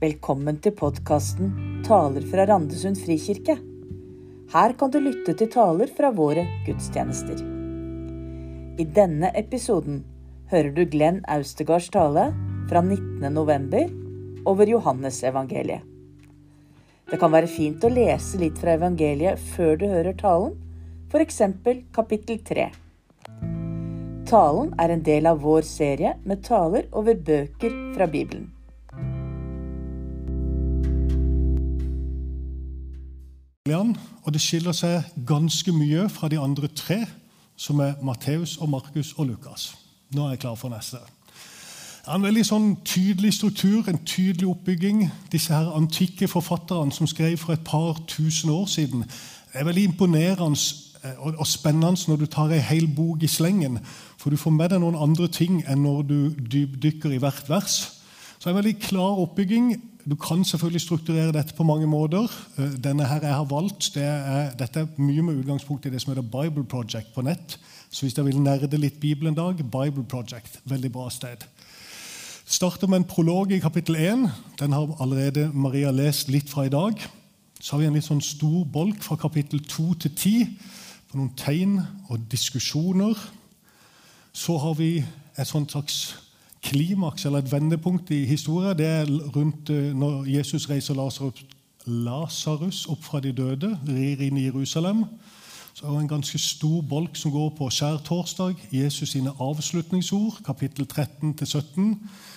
Velkommen til podkasten 'Taler fra Randesund frikirke'. Her kan du lytte til taler fra våre gudstjenester. I denne episoden hører du Glenn Austegards tale fra 19.11. over Johannesevangeliet. Det kan være fint å lese litt fra evangeliet før du hører talen, f.eks. kapittel 3. Talen er en del av vår serie med taler over bøker fra Bibelen. Og det skiller seg ganske mye fra de andre tre, som er Matteus, og Markus og Lukas. Nå er jeg klar for neste. Det er en veldig sånn tydelig struktur, en tydelig oppbygging. Disse her antikke forfatterne som skrev for et par tusen år siden. Det er veldig imponerende eh, og spennende når du tar ei hel bok i slengen. For du får med deg noen andre ting enn når du dypdykker i hvert vers. Så en veldig klar oppbygging. Du kan selvfølgelig strukturere dette på mange måter. Eh, denne her jeg har valgt, det er, Dette er mye med utgangspunkt i det som heter Bible Project på nett. Så hvis dere vil nerde litt Bibelen en dag, Bible Project. Veldig bra sted. Starter med en prolog i kapittel 1. Den har allerede Maria lest litt fra i dag. Så har vi en litt sånn stor bolk fra kapittel 2 til 10 på noen tegn og diskusjoner. Så har vi et sånt slags klimaks eller et vendepunkt i historien. Det er rundt eh, når Jesus reiser Lasarus opp fra de døde, rir inn i Jerusalem. Så er det en ganske stor bolk som går på skjærtorsdag. Jesus sine avslutningsord, kapittel 13-17.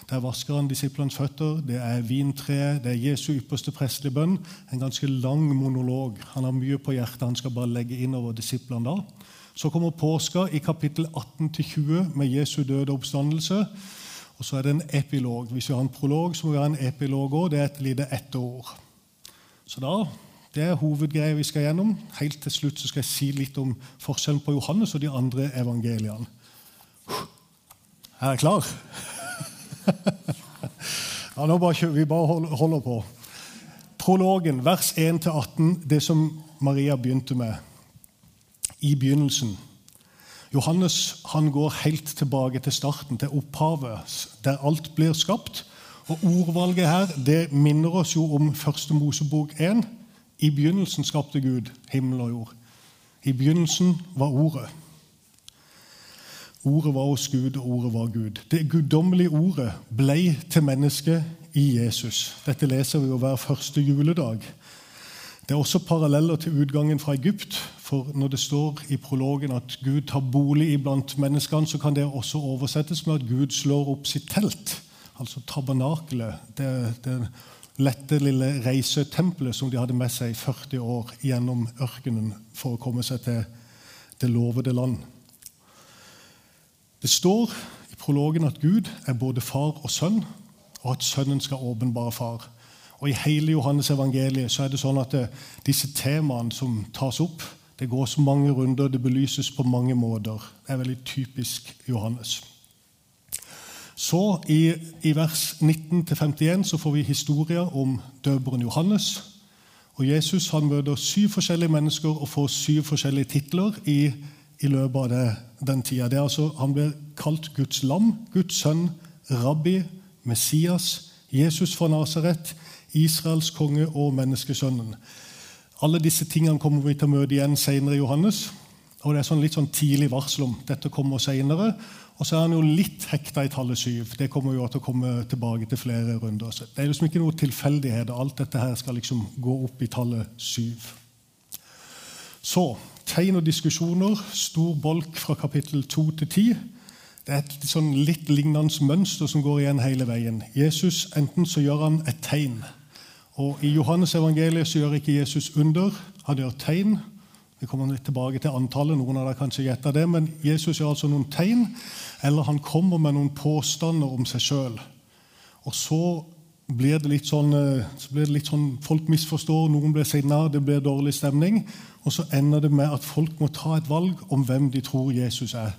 Der vasker han disiplenes føtter. Det er vintreet, det er Jesu ypperste prestelige bønn. En ganske lang monolog. Han har mye på hjertet han skal bare legge inn over disiplene da. Så kommer påska i kapittel 18-20 med Jesu døde oppstandelse. Og så er det en epilog. Hvis vi har en prolog, så må vi ha en epilog òg. Det er et lite etterord. Så da, Det er hovedgreia vi skal gjennom. Helt til slutt så skal jeg si litt om forskjellen på Johannes og de andre evangeliene. Er dere klar? ja, nå bare, vi bare holder på. Prologen, vers 1-18, det som Maria begynte med i begynnelsen. Johannes han går helt tilbake til starten, til opphavet, der alt blir skapt. Og Ordvalget her det minner oss jo om første Mosebok 1. I begynnelsen skapte Gud himmel og jord. I begynnelsen var Ordet. Ordet var hos Gud, og ordet var Gud. Det guddommelige ordet blei til menneske i Jesus. Dette leser vi jo hver første juledag. Det er også paralleller til utgangen fra Egypt. For når det står i prologen at Gud tar bolig iblant menneskene, så kan det også oversettes med at Gud slår opp sitt telt. Altså tabernakelet. Det, det lette, lille reisetempelet som de hadde med seg i 40 år gjennom ørkenen for å komme seg til det lovede land. Det står i prologen at Gud er både far og sønn, og at sønnen skal åpenbare far. Og I hele Johannes evangeliet så er det sånn at det, disse temaene som tas opp, det går så mange runder, det belyses på mange måter. Det er veldig typisk Johannes. Så I, i vers 19-51 så får vi historier om døperen Johannes. Og Jesus han møter syv forskjellige mennesker og får syv forskjellige titler i, i løpet av det, den tida. Det altså, han blir kalt Guds lam, Guds sønn, rabbi, Messias, Jesus fra Nasaret, Israels konge og menneskesønnen. Alle disse tingene kommer vi til å møte igjen senere i Johannes. Og Det er sånn litt sånn tidlig varsel om dette kommer senere. Og så er han jo litt hekta i tallet syv. Det kommer jo til å komme tilbake til flere runder. Så det er liksom ikke noe tilfeldighet. Alt dette her skal liksom gå opp i tallet syv. Så tegn og diskusjoner. Stor bolk fra kapittel 2 til 10. Det er et sånn litt lignende mønster som går igjen hele veien. Jesus, Enten så gjør han et tegn og I Johannes evangeliet så gjør ikke Jesus under, han gjør tegn. Vi kommer litt tilbake til antallet, noen av dere kanskje gjetter det, men Jesus gjør altså noen tegn, eller han kommer med noen påstander om seg sjøl. Og så blir det litt sånn, eh, så blir det litt sånn Folk misforstår, noen blir sinna, det blir dårlig stemning. Og så ender det med at folk må ta et valg om hvem de tror Jesus er.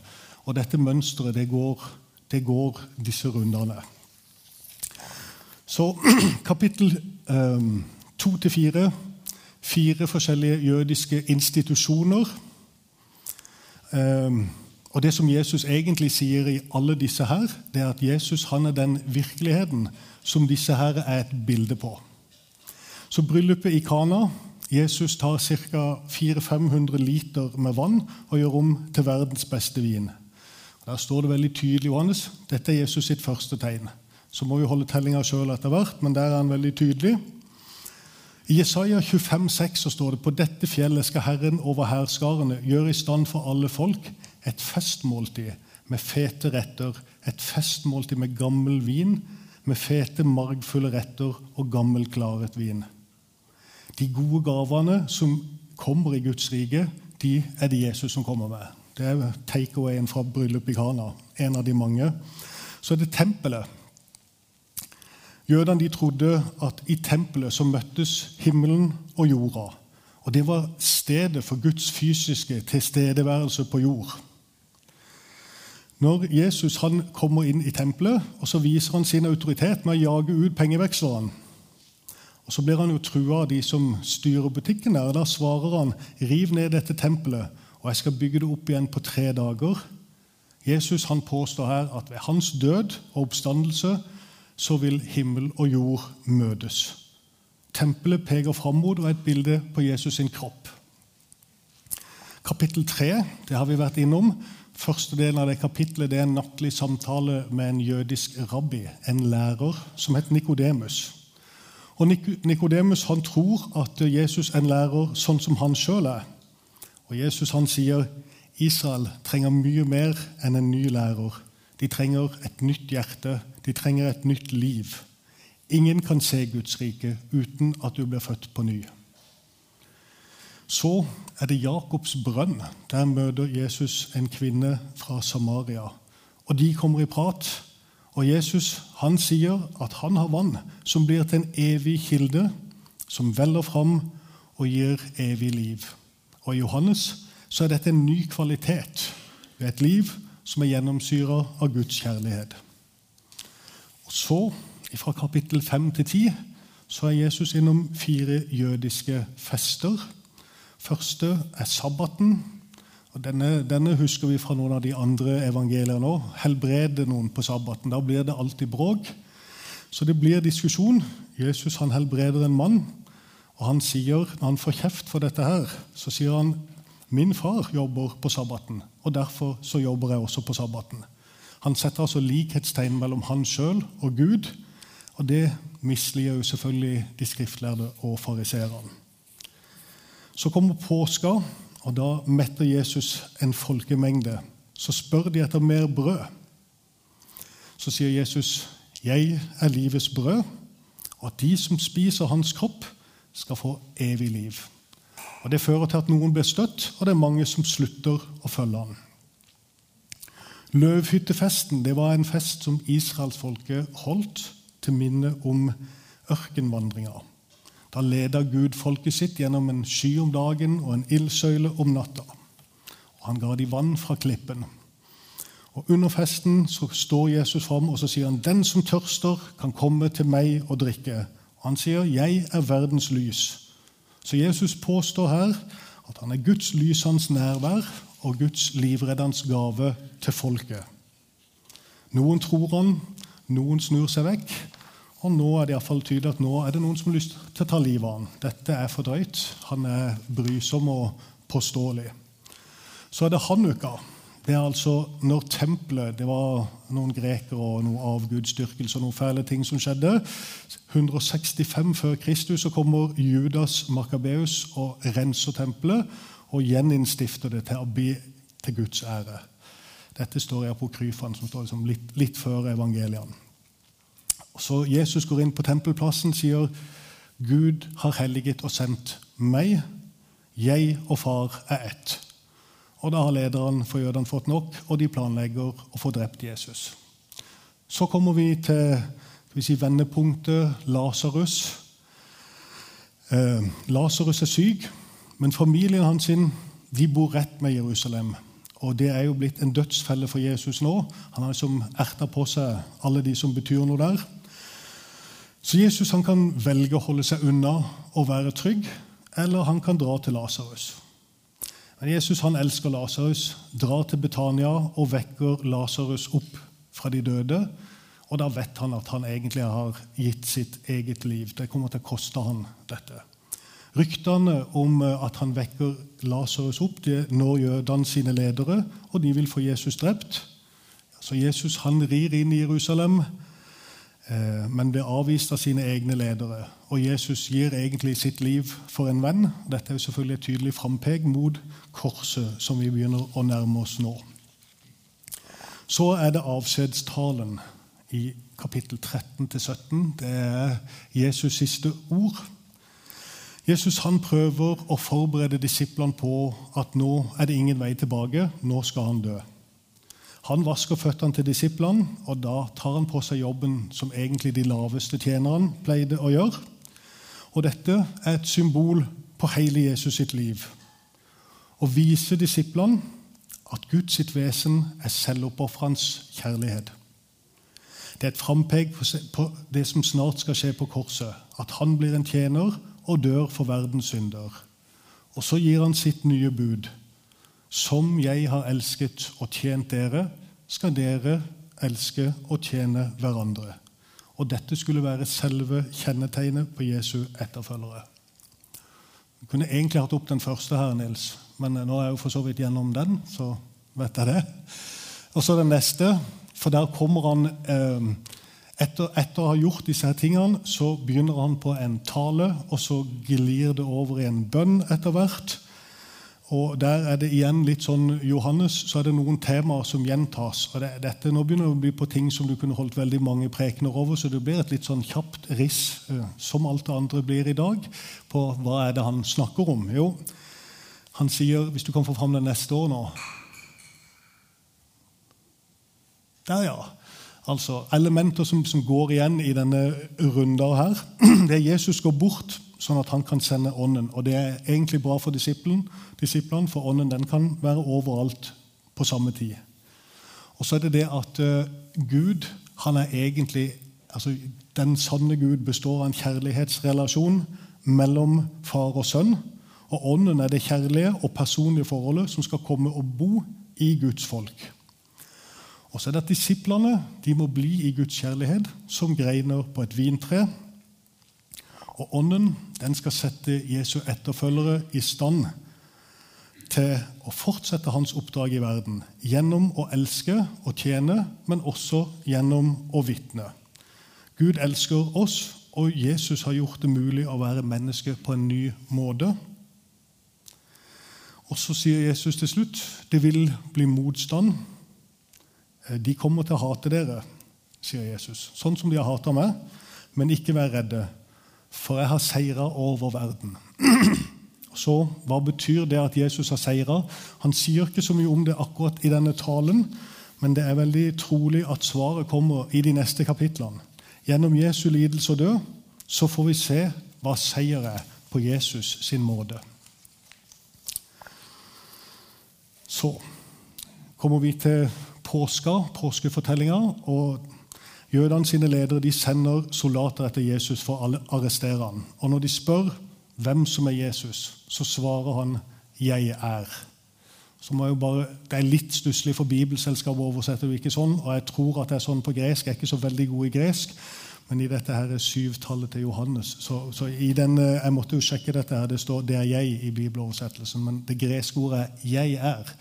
Og dette mønsteret, det går, det går disse rundene. Så kapittel to til fire. Fire forskjellige jødiske institusjoner. Um, Og Det som Jesus egentlig sier i alle disse her, det er at Jesus han er den virkeligheten som disse her er et bilde på. Så bryllupet i Kana Jesus tar ca. 400-500 liter med vann og gjør om til verdens beste vin. Der står det veldig tydelig Johannes, dette er Jesus sitt første tegn. Så må vi holde tellinga sjøl etter hvert, men der er han veldig tydelig. I Jesaja 25, 6 står det på dette fjellet skal Herren over hærskarene gjøre i stand for alle folk et festmåltid med fete retter, et festmåltid med gammel vin, med fete, margfulle retter og gammel, klaret vin. De gode gavene som kommer i Guds rike, de er det Jesus som kommer med. Det er take-awayen fra bryllupet i Kana. En av de mange. Så er det tempelet. Jødene de trodde at i tempelet så møttes himmelen og jorda. Og Det var stedet for Guds fysiske tilstedeværelse på jord. Når Jesus han kommer inn i tempelet, og så viser han sin autoritet med å jage ut pengevekslerne og Så blir han jo trua av de som styrer butikken der. og Da svarer han riv ned dette tempelet, og jeg skal bygge det opp igjen på tre dager. Jesus han påstår her at ved hans død og oppstandelse så vil himmel og jord møtes. Tempelet peker fram mot og er et bilde på Jesus sin kropp. Kapittel 3 det har vi vært innom. Første delen av det kapittelet det er en nattlig samtale med en jødisk rabbi, en lærer, som het Nikodemus. Og Nikodemus tror at Jesus er en lærer sånn som han sjøl er. Og Jesus han sier Israel trenger mye mer enn en ny lærer. De trenger et nytt hjerte. De trenger et nytt liv. Ingen kan se Guds rike uten at du blir født på ny. Så er det Jakobs brønn. Der møter Jesus en kvinne fra Samaria. Og de kommer i prat. Og Jesus han sier at han har vann som blir til en evig kilde, som veller fram og gir evig liv. Og I Johannes så er dette en ny kvalitet ved et liv som er gjennomsyra av Guds kjærlighet. Og Så, fra kapittel 5 til 10, så er Jesus innom fire jødiske fester. Første er sabbaten, og denne, denne, husker vi fra noen av de andre evangeliene òg. Helbrede noen på sabbaten. Da blir det alltid bråk. Så det blir diskusjon. Jesus han helbreder en mann, og han sier, når han får kjeft for dette her, så sier han min far jobber på sabbaten, og derfor så jobber jeg også på sabbaten. Han setter altså likhetstegn mellom han sjøl og Gud, og det misliker jo selvfølgelig de skriftlærde og fariseerne. Så kommer påska, og Da metter Jesus en folkemengde. Så spør de etter mer brød. Så sier Jesus, 'Jeg er livets brød', og at de som spiser hans kropp, skal få evig liv. Og Det fører til at noen blir støtt, og det er mange som slutter å følge ham. Løvhyttefesten det var en fest som israelsfolket holdt til minne om ørkenvandringa. Da leda Gud folket sitt gjennom en sky om dagen og en ildsøyle om natta. Og Han ga de vann fra klippen. Og Under festen så står Jesus fram og så sier han, 'Den som tørster, kan komme til meg og drikke.' Og Han sier, 'Jeg er verdens lys'. Så Jesus påstår her at han er Guds lysende nærvær og Guds livreddende gave til folket. Noen tror han, noen snur seg vekk, og nå er det i fall tydelig at nå er det noen som har lyst til å ta livet av han. Dette er for drøyt. Han er brysom og påståelig. Så er det Hanukka. Det er altså når tempelet Det var noen grekere og noe avgudsdyrkelse og noen fæle ting som skjedde. 165 før Kristus så kommer Judas Makabeus og renser tempelet og gjeninnstifter det til å bli til Guds ære. Dette står i apokryfene, som står liksom litt, litt før evangeliene. Så Jesus går inn på tempelplassen sier Gud har helliget og sendt meg. Jeg og far er ett. Og Da har lederen for jødene fått nok, og de planlegger å få drept Jesus. Så kommer vi til si, vendepunktet Lasarus. Eh, Lasarus er syk, men familien hans de bor rett med Jerusalem. Og Det er jo blitt en dødsfelle for Jesus nå. Han har liksom erta på seg alle de som betyr noe der. Så Jesus han kan velge å holde seg unna og være trygg, eller han kan dra til Lasarus. Men Jesus han elsker Lasarus, drar til Betania og vekker Lasarus opp fra de døde. Og da vet han at han egentlig har gitt sitt eget liv. Det kommer til å koste han dette. Ryktene om at han vekker Lasarus opp, det når jødene sine ledere, og de vil få Jesus drept. Så Jesus han rir inn i Jerusalem, eh, men blir avvist av sine egne ledere. Og Jesus gir egentlig sitt liv for en venn. Dette er jo selvfølgelig et tydelig frampek mot korset, som vi begynner å nærme oss nå. Så er det avskjedstalen i kapittel 13-17. Det er Jesus' siste ord. Jesus han prøver å forberede disiplene på at nå er det ingen vei tilbake. Nå skal han dø. Han vasker føttene til disiplene, og da tar han på seg jobben som egentlig de laveste tjenerne pleide å gjøre. Og dette er et symbol på hele Jesus sitt liv. Å vise disiplene at Guds sitt vesen er selvoppofrende kjærlighet. Det er et frampek på det som snart skal skje på korset. At han blir en tjener og dør for verdens synder. Og så gir han sitt nye bud. Som jeg har elsket og tjent dere, skal dere elske og tjene hverandre. Og dette skulle være selve kjennetegnet på Jesu etterfølgere. Vi kunne egentlig hatt opp den første her, Nils, men nå er jeg jo for så vidt gjennom den. så vet jeg det. Og så den neste, for der kommer han eh, etter, etter, å ha gjort disse tingene, så begynner han på en tale, og så glir det over i en bønn etter hvert. Og Der er det igjen litt sånn Johannes, så er det noen temaer som gjentas. og det, dette Nå begynner det å bli på ting som du kunne holdt veldig mange prekener over, så det blir et litt sånn kjapt riss, eh, som alt det andre blir i dag, på hva er det han snakker om. Jo, han sier, hvis du kan få fram det neste år nå Der, ja. Altså elementer som, som, går igjen i denne runda her. Det er Jesus går bort, sånn at han kan sende Ånden. Og det er egentlig bra for disiplene, for Ånden den kan være overalt på samme tid. Og så er det det at uh, Gud han er egentlig altså Den sanne Gud består av en kjærlighetsrelasjon mellom far og sønn. Og Ånden er det kjærlige og personlige forholdet som skal komme og bo i Guds folk. Og så er det at Disiplene de må bli i Guds kjærlighet som greiner på et vintre. Og Ånden den skal sette Jesu etterfølgere i stand til å fortsette hans oppdrag i verden gjennom å elske og tjene, men også gjennom å vitne. Gud elsker oss, og Jesus har gjort det mulig å være menneske på en ny måte. Og så sier Jesus til slutt det vil bli motstand de kommer til å hate dere, sier Jesus. Sånn som de har hata meg. Men ikke vær redde, for jeg har seira over verden. Så hva betyr det at Jesus har seira? Han sier ikke så mye om det akkurat i denne talen, men det er veldig trolig at svaret kommer i de neste kapitlene. Gjennom Jesu lidelse og død så får vi se hva seier er på Jesus sin måte. Så kommer vi til påska, påskefortellinga. Og jødene sine ledere de sender soldater etter Jesus for å arrestere ham. Og når de spør hvem som er Jesus, så svarer han 'Jeg er'. Bare, Det er litt stusslig, for Bibelselskapet oversetter det ikke sånn. Og jeg tror at det er sånn på gresk. Jeg er ikke så veldig god i gresk. Men i dette her er syvtallet til Johannes. Så, så den, Jeg måtte jo sjekke dette. her, Det står 'det er jeg' i bibeloversettelsen. Men det greske ordet er 'jeg er'.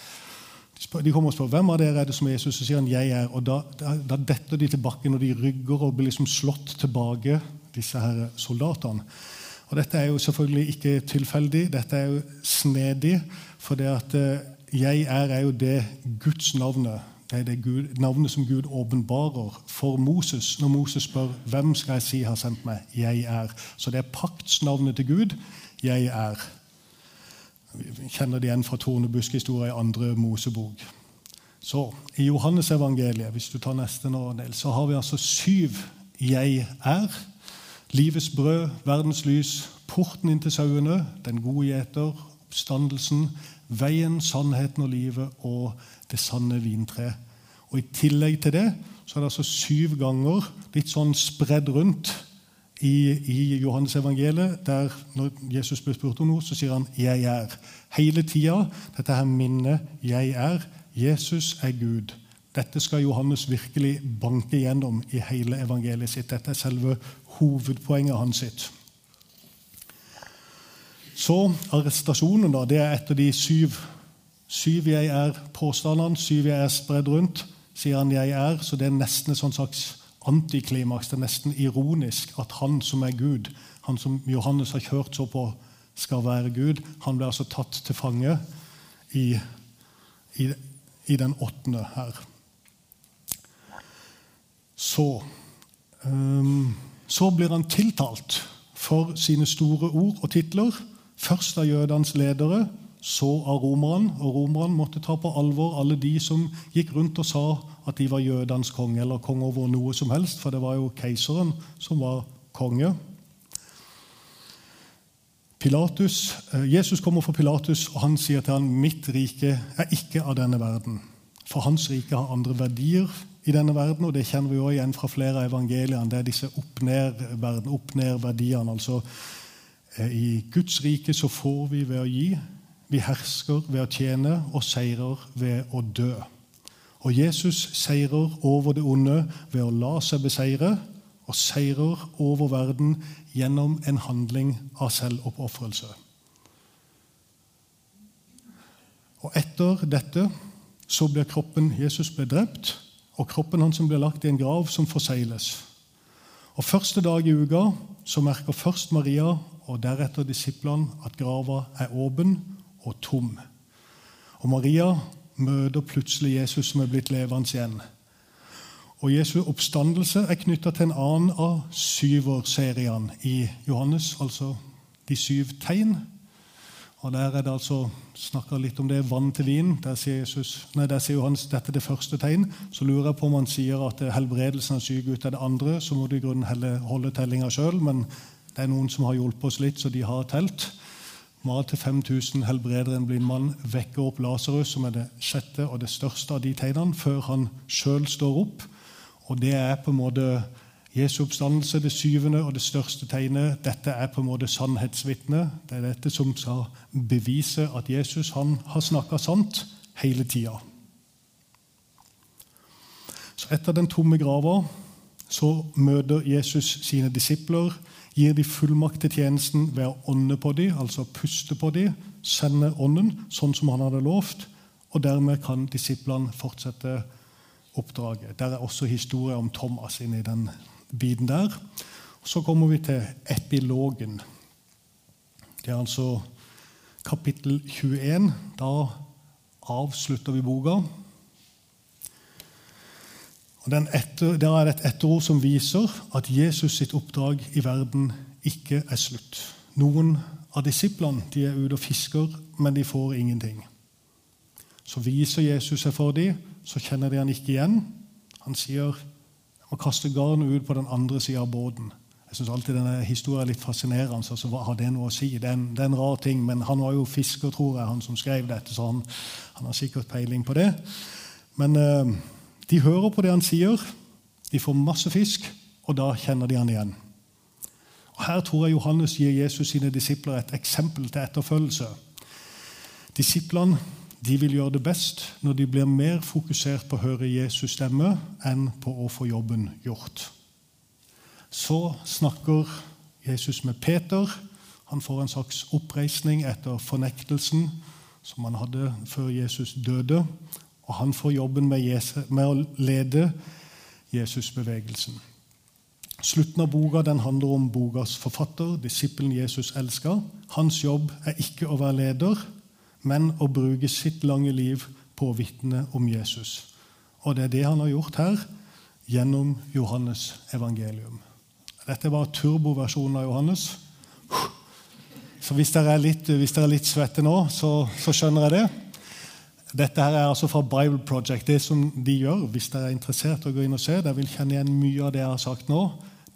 De kommer og spør hvem av dere er det som er Jesus, Og sier han 'jeg er'. Og Da, da, detter de til bakken, og de rygger og blir liksom slått tilbake, disse her soldatene. Og Dette er jo selvfølgelig ikke tilfeldig, dette er jo snedig. For det at eh, 'jeg er' er jo det Guds navnet. Det er det Gud, navnet som Gud åpenbarer for Moses når Moses spør 'Hvem skal jeg si har sendt meg?' 'Jeg er'. Så det er paktsnavnet til Gud. 'Jeg er'. Vi kjenner det igjen fra tornebuskhistoria i andre Mosebok. Så I Johannesevangeliet hvis du tar neste nå, så har vi altså syv 'jeg er'. Livets brød, verdens lys, porten inn til sauene, den gode gjeter, oppstandelsen, veien, sannheten og livet og det sanne vintre. Og I tillegg til det så er det altså syv ganger, litt sånn spredd rundt i, i Johannes evangeliet, der når Jesus blir spurt om noe, så sier han 'jeg er'. Hele tida dette her minnet 'jeg er'. Jesus er Gud. Dette skal Johannes virkelig banke gjennom i hele evangeliet sitt. Dette er selve hovedpoenget hans sitt. Så arrestasjonen, da, det er et av de syv, syv 'jeg er'-påstandene. Syv 'jeg er' spredd rundt. Sier han 'jeg er', så det er nesten et sånt slags antiklimaks. Det er nesten ironisk at han som er Gud, han som Johannes har kjørt så på skal være Gud, han ble altså tatt til fange i, i, i den åttende her. Så um, Så blir han tiltalt for sine store ord og titler. Først av jødenes ledere, så av romerne. Og romerne måtte ta på alvor alle de som gikk rundt og sa at de var jødenes konge, eller konge over noe som helst, for det var jo keiseren som var konge. Pilatus, eh, Jesus kommer for Pilatus, og han sier til ham mitt rike er ikke av denne verden. For hans rike har andre verdier i denne verden, og det kjenner vi også igjen fra flere av evangeliene. Det er disse opp-ned-verdiene. altså eh, I Guds rike så får vi ved å gi, vi hersker ved å tjene og seirer ved å dø. Og Jesus seirer over det onde ved å la seg beseire, og seirer over verden gjennom en handling av selvoppofrelse. Og etter dette så blir kroppen Jesus ble drept, og kroppen hans blir lagt i en grav som forsegles. Og Første dag i uka så merker først Maria og deretter disiplene at grava er åpen og tom. Og Maria møter plutselig Jesus som er blitt levende igjen. Og Jesu oppstandelse er knytta til en annen av syverseriene i Johannes, altså de syv tegn. Og Der er det altså snakka litt om det, vann til vin. Der sier, Jesus, nei, der sier Johannes dette er det første tegn. Så lurer jeg på om han sier at helbredelsen av syke ut er det andre. Så må du i grunnen holde tellinga sjøl, men det er noen som har hjulpet oss litt, så de har telt. Mat til 5000 helbreder en blind mann, vekker opp Lasarus, som er det sjette og det største av de tegnene, før han sjøl står opp. Og det er på en måte Jesu oppstandelse, det syvende og det største tegnet. Dette er på en måte sannhetsvitnet. Det er dette som skal bevise at Jesus han har snakka sant hele tida. Så etter den tomme grava så møter Jesus sine disipler gir de fullmakt til tjenesten ved å ånde på dem, altså puste på dem, sende ånden, sånn som han hadde lovt. Og dermed kan disiplene fortsette oppdraget. Der er også historie om Thomas inne i den biten der. Så kommer vi til epilogen. Det er altså kapittel 21. Da avslutter vi boka. Og etter, Der er det et etterord som viser at Jesus sitt oppdrag i verden ikke er slutt. Noen av disiplene de er ute og fisker, men de får ingenting. Så viser Jesus seg for dem, så kjenner de han ikke igjen. Han sier jeg må kaste garnet ut på den andre sida av båten. Jeg syns alltid denne historien er litt fascinerende. altså Hva har det noe å si? Det er, en, det er, en, rar ting, men han var jo fisker, tror jeg, han som skrev dette, så han, han har sikkert peiling på det. Men uh, de hører på det han sier, de får masse fisk, og da kjenner de han igjen. Og Her tror jeg Johannes gir Jesus sine disipler et eksempel til etterfølgelse. Disiplene de vil gjøre det best når de blir mer fokusert på å høre Jesus stemme enn på å få jobben gjort. Så snakker Jesus med Peter. Han får en slags oppreisning etter fornektelsen som han hadde før Jesus døde. Og han får jobben med, Jesus, med å lede Jesusbevegelsen. Slutten av boka den handler om bokas forfatter, disippelen Jesus elsker. Hans jobb er ikke å være leder, men å bruke sitt lange liv på å vitne om Jesus. Og det er det han har gjort her gjennom Johannes evangelium. Dette var turboversjonen av Johannes. Så hvis dere er litt, er litt svette nå, så, så skjønner jeg det. Dette her er altså fra Bible Project. Det som de gjør, hvis dere er interessert og å gå inn og se, dere vil kjenne igjen mye av det jeg har sagt nå.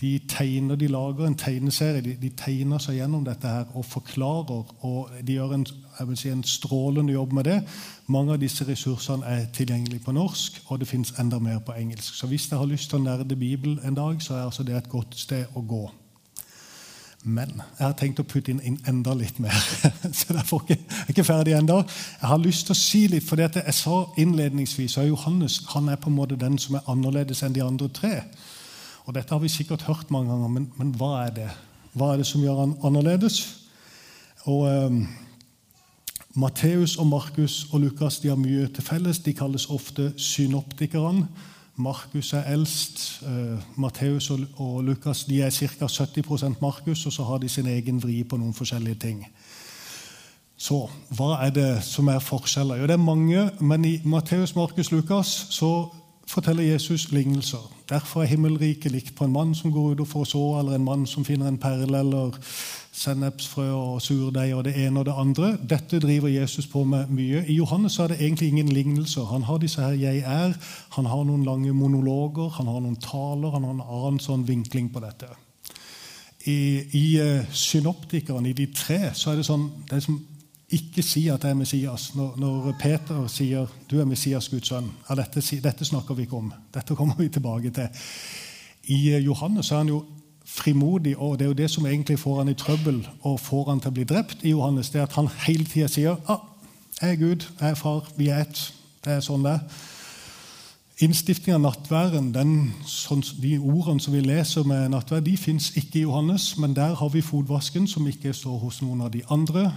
De tegner, de lager en tegneserie. De, de tegner seg gjennom dette her og forklarer. og De gjør en, si, en, strålende jobb med det. Mange av disse ressursene er tilgjengelige på norsk, og det fins enda mer på engelsk. Så hvis dere har lyst til å nerde Bibelen en dag, så er altså det et godt sted å gå. Men jeg har tenkt å putte inn, enda litt mer. så derfor er jeg ikke ferdig ennå. Jeg har lyst til å si litt, for jeg sa innledningsvis at Johannes han er på en måte den som er annerledes enn de andre tre. Og Dette har vi sikkert hørt mange ganger, men, men hva er det Hva er det som gjør han annerledes? Og um, Matteus og Markus og Lukas de har mye til felles. De kalles ofte synoptikerne. Markus er eldst. Uh, Matteus og, og, Lukas de er ca. 70% Markus, og så har de sin egen vri på noen forskjellige ting. Så hva er det som er forskjeller? Jo, det er mange, men i Matteus, Markus, Lukas så forteller Jesus lignelser. Derfor er himmelriket likt på en mann som går ut og får så, eller en mann som finner en perle, eller sennepsfrø og surdeig og det ene og det andre. Dette driver Jesus på med mye. I Johannes er det egentlig ingen lignelser. Han har disse her 'jeg er', han har noen lange monologer, han har noen taler, han har en annen sånn vinkling på dette. I, i uh, synoptikerne, i de tre, så er det sånn det er som ikke si at jeg er Messias. Når, når, Peter sier 'du er Messias, Guds sønn', ja, dette, dette, snakker vi ikke om. Dette kommer vi tilbake til. I uh, Johannes er han jo frimodig, og det er jo det som egentlig får han i trøbbel og får han til å bli drept i Johannes, det er at han hele tida sier ah, 'Jeg er Gud, jeg er far, vi er ett'. Det er sånn det er. Innstifting av nattværen, den, sånn, de ordene som vi leser med nattvær, de fins ikke i Johannes, men der har vi fotvasken, som ikke står hos noen av de andre.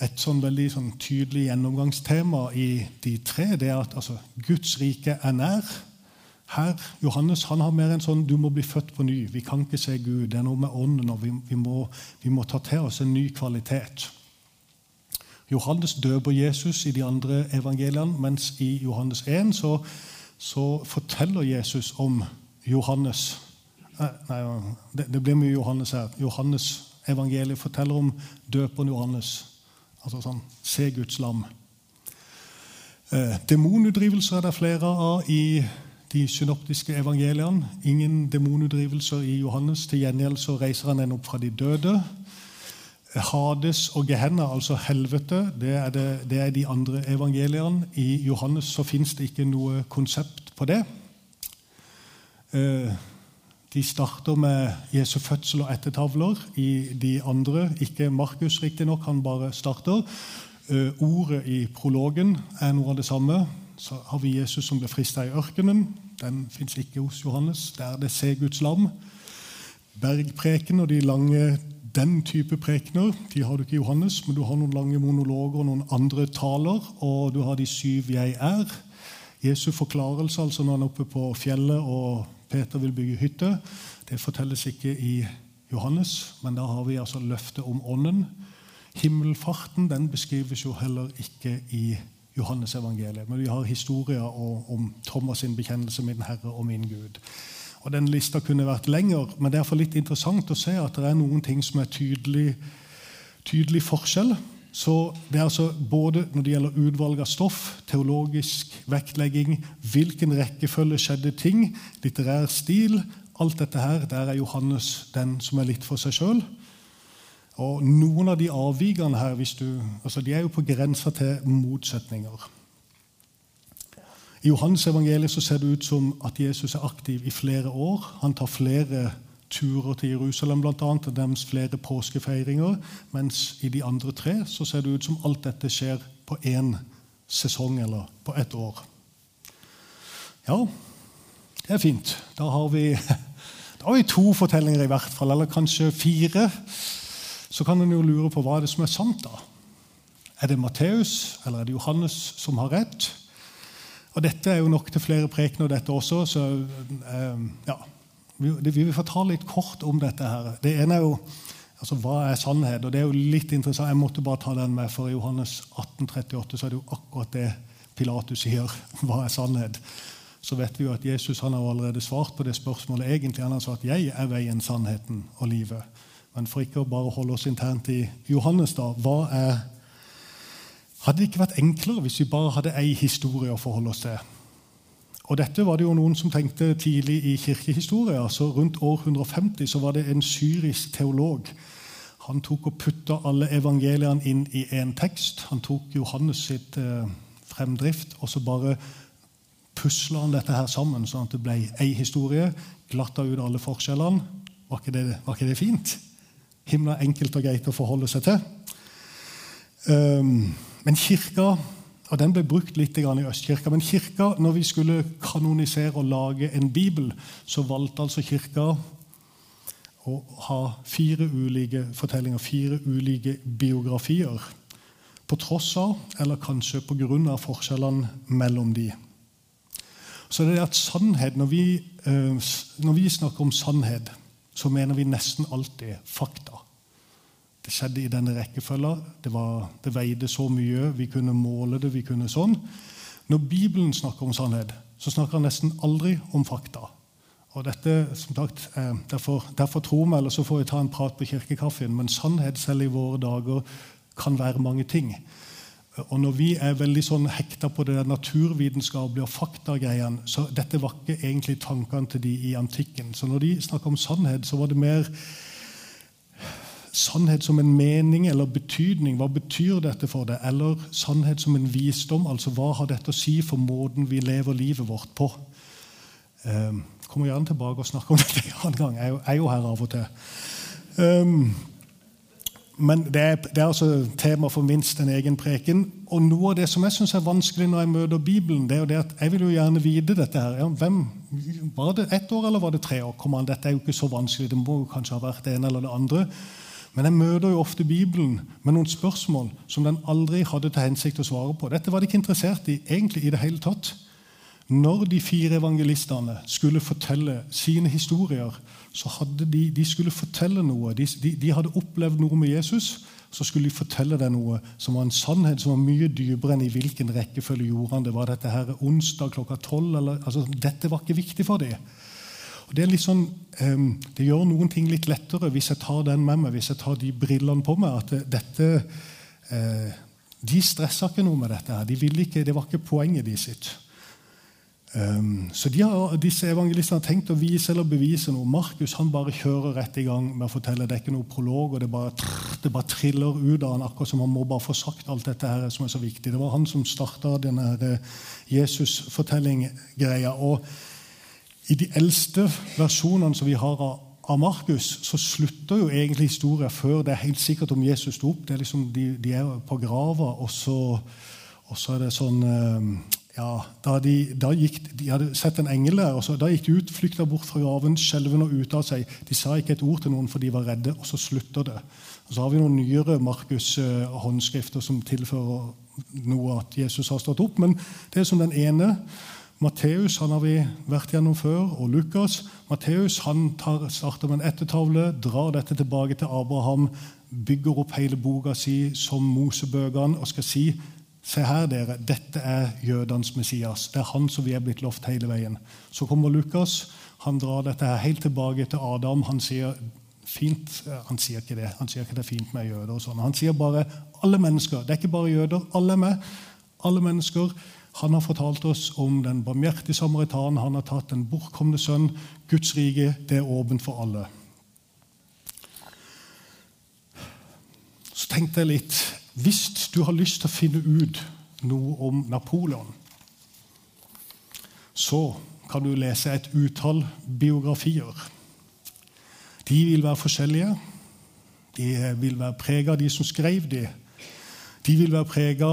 Et sånn veldig sånn tydelig gjennomgangstema i de tre det er at altså, Guds rike er nær. Her, Johannes han har mer en sånn du må bli født på ny. Vi kan ikke se Gud. Det er noe med ånden, og vi, vi, må, vi må, ta til oss en ny kvalitet. Johannes døper Jesus i de andre evangeliene, mens i Johannes 1 så, så forteller Jesus om Johannes eh, Nei, det, det blir mye Johannes her. Johannes evangeliet forteller om døperen Johannes. Altså sånn Se Guds lam. Eh, demonutdrivelser er det flere av i de synoptiske evangeliene. Ingen demonutdrivelser i Johannes. Til gjengjeld så reiser han en opp fra de døde. Hades og Gehenna, altså helvete, det er, det, det er de andre evangeliene. I Johannes så fins det ikke noe konsept på det. Eh, de starter med Jesu fødsel og ettertavler. I de andre, ikke Markus riktignok, han bare starter. Eh, ordet i prologen er noe av det samme. Så har vi Jesus som ble frista i ørkenen. Den fins ikke hos Johannes. Der det ser Guds lam. Bergpreken og de lange den type prekener de har du ikke i Johannes, men du har noen lange monologer og noen andre taler, og du har de syv 'jeg er'. Jesu forklarelse altså når han er oppe på fjellet og Peter vil bygge hytte, det fortelles ikke i Johannes, men da har vi altså løftet om Ånden. Himmelfarten den beskrives jo heller ikke i Johannes Johannes evangeliet. Men vi har historier om Thomas' sin bekjennelse 'Min Herre og min Gud'. Og Den lista kunne vært lenger, men det er for litt interessant å se at det er noen ting som er tydelig, tydelig forskjell. Så det er altså Både når det gjelder utvalg av stoff, teologisk vektlegging, hvilken rekkefølge skjedde ting, litterær stil Alt dette her, der er Johannes den som er litt for seg sjøl. Og Noen av de avvikene her du, altså de er jo på grensa til motsetninger. I Johans evangeliet så ser det ut som at Jesus er aktiv i flere år. Han tar flere turer til Jerusalem, blant annet, og deres flere påskefeiringer. Mens i de andre tre så ser det ut som alt dette skjer på én sesong eller på ett år. Ja, det er fint. Da har vi, da har vi to fortellinger i hvert fall, eller kanskje fire så kan en jo lure på hva er det som er sant. da? Er det Matteus eller er det Johannes som har rett? Og Dette er jo nok til flere prekener, dette også. så eh, ja, Vi vil få ta litt kort om dette. her. Det ene er jo altså, hva er sannhet. og det er jo litt interessant. Jeg måtte bare ta den med, for i Johannes 1838 så er det jo akkurat det Pilatus sier. Hva er sannhet? Så vet vi jo at Jesus han har allerede svart på det spørsmålet. egentlig. Han har sagt 'Jeg er veien, sannheten og livet'. Men for ikke å bare holde oss internt i Johannes, da hva er, Hadde det ikke vært enklere hvis vi bare hadde ei historie å forholde oss til? Og Dette var det jo noen som tenkte tidlig i kirkehistoria. så Rundt år 150 så var det en syrisk teolog. Han tok og putta alle evangeliene inn i én tekst. Han tok Johannes sitt eh, fremdrift, og så bare pusla han dette her sammen, sånn at det ble ei historie. Glatta ut alle forskjellene. Var ikke det, var ikke det fint? Himla enkelt og greit å forholde seg til. Um, men kirka og Den ble brukt litt i Østkirka. Men kirka, når vi skulle kanonisere og lage en bibel, så valgte altså kirka å ha fire ulike fortellinger, fire ulike biografier. På tross av, eller kanskje på grunn av, forskjellene mellom de. Så det er at sannhet, når vi, eh, når vi snakker om sannhet, så mener vi nesten alltid fakta. Det skjedde i denne rekkefølga. Det, det, veide så mye. Vi kunne måle det. vi kunne sånn. Når Bibelen snakker om sannhet, så snakker han nesten aldri om fakta. Og dette, som sagt, eh, derfor, derfor tror vi, eller så får vi ta en prat på kirkekaffen, men sannhet selv i våre dager kan være mange ting. Og når vi er veldig sånn hekta på det naturvitenskapelige og faktagreiene, så dette var ikke egentlig tankene til de i antikken. Så når de snakka om sannhet, så var det mer sannhet som en mening eller betydning. Hva betyr dette for deg? Eller sannhet som en visdom. altså Hva har dette å si for måten vi lever livet vårt på? Um, kommer gjerne tilbake og snakker om dette en annen gang. Jeg er jo, er her av og til. Um, men det er, det er, altså tema for minst en egen preken. Og noe av det som jeg syns er vanskelig når jeg møter Bibelen, det er jo det at jeg vil jo gjerne vite dette her. Ja, hvem, Var det ett år, eller var det tre år? Kom an, dette er jo ikke så vanskelig. Det må jo kanskje ha vært det ene eller det andre. Men jeg møter jo ofte Bibelen med noen spørsmål som den aldri hadde til hensikt å svare på. Dette var de ikke interessert i egentlig i det hele tatt. Når de fire evangelistene skulle fortelle sine historier, så hadde de, de skulle fortelle noe. De, de, de, hadde opplevd noe med Jesus. Så skulle de fortelle deg noe som var en sannhet som var mye dypere enn i hvilken rekkefølge gjorde han det. Var dette her onsdag klokka tolv? Altså, dette var ikke viktig for dem. Det, sånn, um, det, gjør noen ting litt lettere hvis jeg tar den med meg, hvis jeg tar de brillene på meg. at dette, uh, De stressa ikke noe med dette. her. De ikke, det var ikke poenget de sitt. Um, så har, disse evangelistene har tenkt å vise eller bevise noe. Markus han bare kjører rett i gang med å fortelle. Det er ikke noe prolog, og det bare, det bare triller ut av han, akkurat som han må bare få sagt alt dette her som er så viktig. Det var han som starta denne eh, Jesus-fortelling-greia. og i de eldste versjonene som vi har av Markus, så slutter jo egentlig historien før det er helt sikkert om Jesus sto opp. Det er liksom, de, de er på grava, og så, og så er det sånn eh, ja, da de, da gikk, de hadde sett en engel der, og så, da gikk de ut, flykta bort fra graven, skjelvende og ute av seg. De sa ikke et ord til noen, for de var redde, og så slutter det. Og så har vi noen nyere Markus-håndskrifter som tilfører noe at Jesus har stått opp, men det er som den ene. Matteus han har vi vært gjennom før, og Lukas. Matteus han tar, starter med en ettertavle, drar dette tilbake til Abraham, bygger opp hele boka si som Mosebøkene og skal si Se her, dere, dette er jødenes Messias. Det er han som vi er blitt lovt hele veien. Så kommer Lukas. Han drar dette her helt tilbake til Adam. Han sier fint, han sier ikke det. Han sier ikke det er fint med jøder. og sånn. Han sier bare alle mennesker. Det er ikke bare jøder. Alle er med. Alle mennesker. Han har fortalt oss om den barmhjertige samaritan. Han har tatt den bortkomne sønn. Guds rike det er åpent for alle. Så tenkte jeg litt Hvis du har lyst til å finne ut noe om Napoleon, så kan du lese et utall biografier. De vil være forskjellige. De vil være prega av de som skrev de. de vil være prega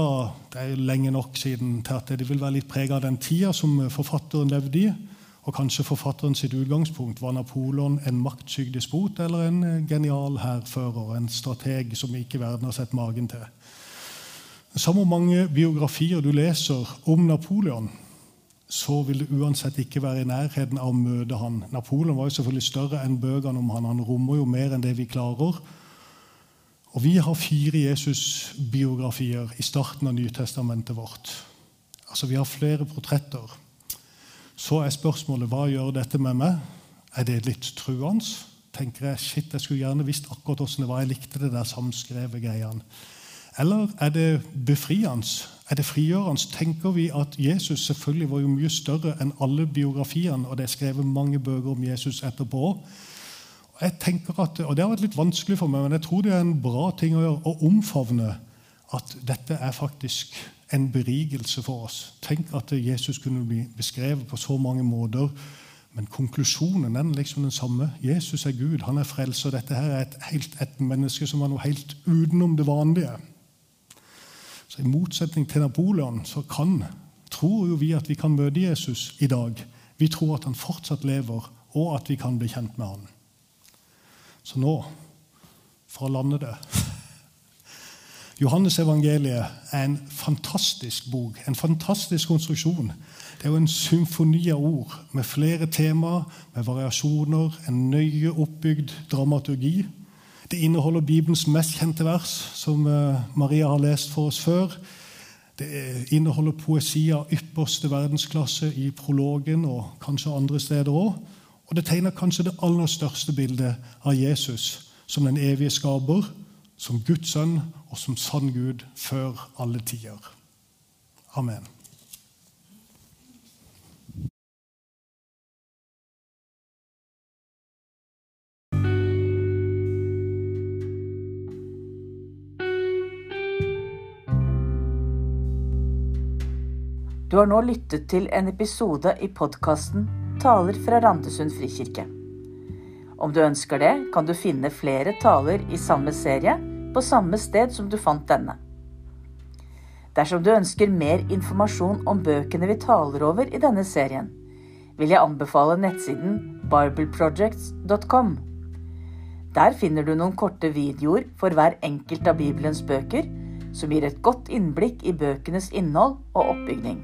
det er lenge nok siden til at de vil være litt prega av den tida som forfatteren levde i. Og kanskje forfatteren sitt utgangspunkt var Napoleon en maktsyk despot eller en eh, genial hærfører, en strateg som ikke verden har sett magen til. Samme mange biografier du leser om Napoleon, så vil det uansett ikke være i nærheten av å møte han. Napoleon var jo selvfølgelig større enn bøkene om han. Han rommer jo mer enn det vi klarer. Og Vi har fire Jesus-biografier i starten av Nytestamentet vårt. Altså Vi har flere portretter. Så er spørsmålet hva gjør dette med meg? Er det litt truende? Tenker jeg shit, jeg skulle gjerne visst akkurat åssen det var. Jeg likte det der samskrevet greiene. Eller er det befriende? Er det frigjørende? Tenker vi at Jesus selvfølgelig var jo mye større enn alle biografiene, og det er skrevet mange bøker om Jesus etterpå jeg tenker at, og Det har vært litt vanskelig for meg, men jeg tror det er en bra ting å gjøre. Å omfavne at dette er faktisk en berigelse for oss. Tenk at Jesus kunne bli beskrevet på så mange måter Men konklusjonen er liksom den samme. Jesus er Gud, han er frelser. Dette her er et, helt, et menneske som var noe helt utenom det vanlige. Så I motsetning til Napoleon så kan, tror jo vi at vi kan møte Jesus i dag. Vi tror at han fortsatt lever, og at vi kan bli kjent med han. Så nå, for å lande det Johannes evangeliet er en fantastisk bok, en fantastisk konstruksjon. Det er jo en symfoni av ord med flere temaer, med variasjoner, en nøye oppbygd dramaturgi. Det inneholder Bibelens mest kjente vers, som eh, Maria har lest for oss før. Det inneholder poesi av ypperste verdensklasse i prologen og kanskje andre steder òg. Og det tegner kanskje det aller største bildet av Jesus som den evige skaper, som Guds sønn og som sann Gud før alle tider. Amen. Du har nå lyttet til en episode i podkasten Taler fra Randesund frikirke. Om du ønsker det, kan du finne flere taler i samme serie på samme sted som du fant denne. Dersom du ønsker mer informasjon om bøkene vi taler over i denne serien, vil jeg anbefale nettsiden bibleprojects.com. Der finner du noen korte videoer for hver enkelt av Bibelens bøker, som gir et godt innblikk i bøkenes innhold og oppbygning.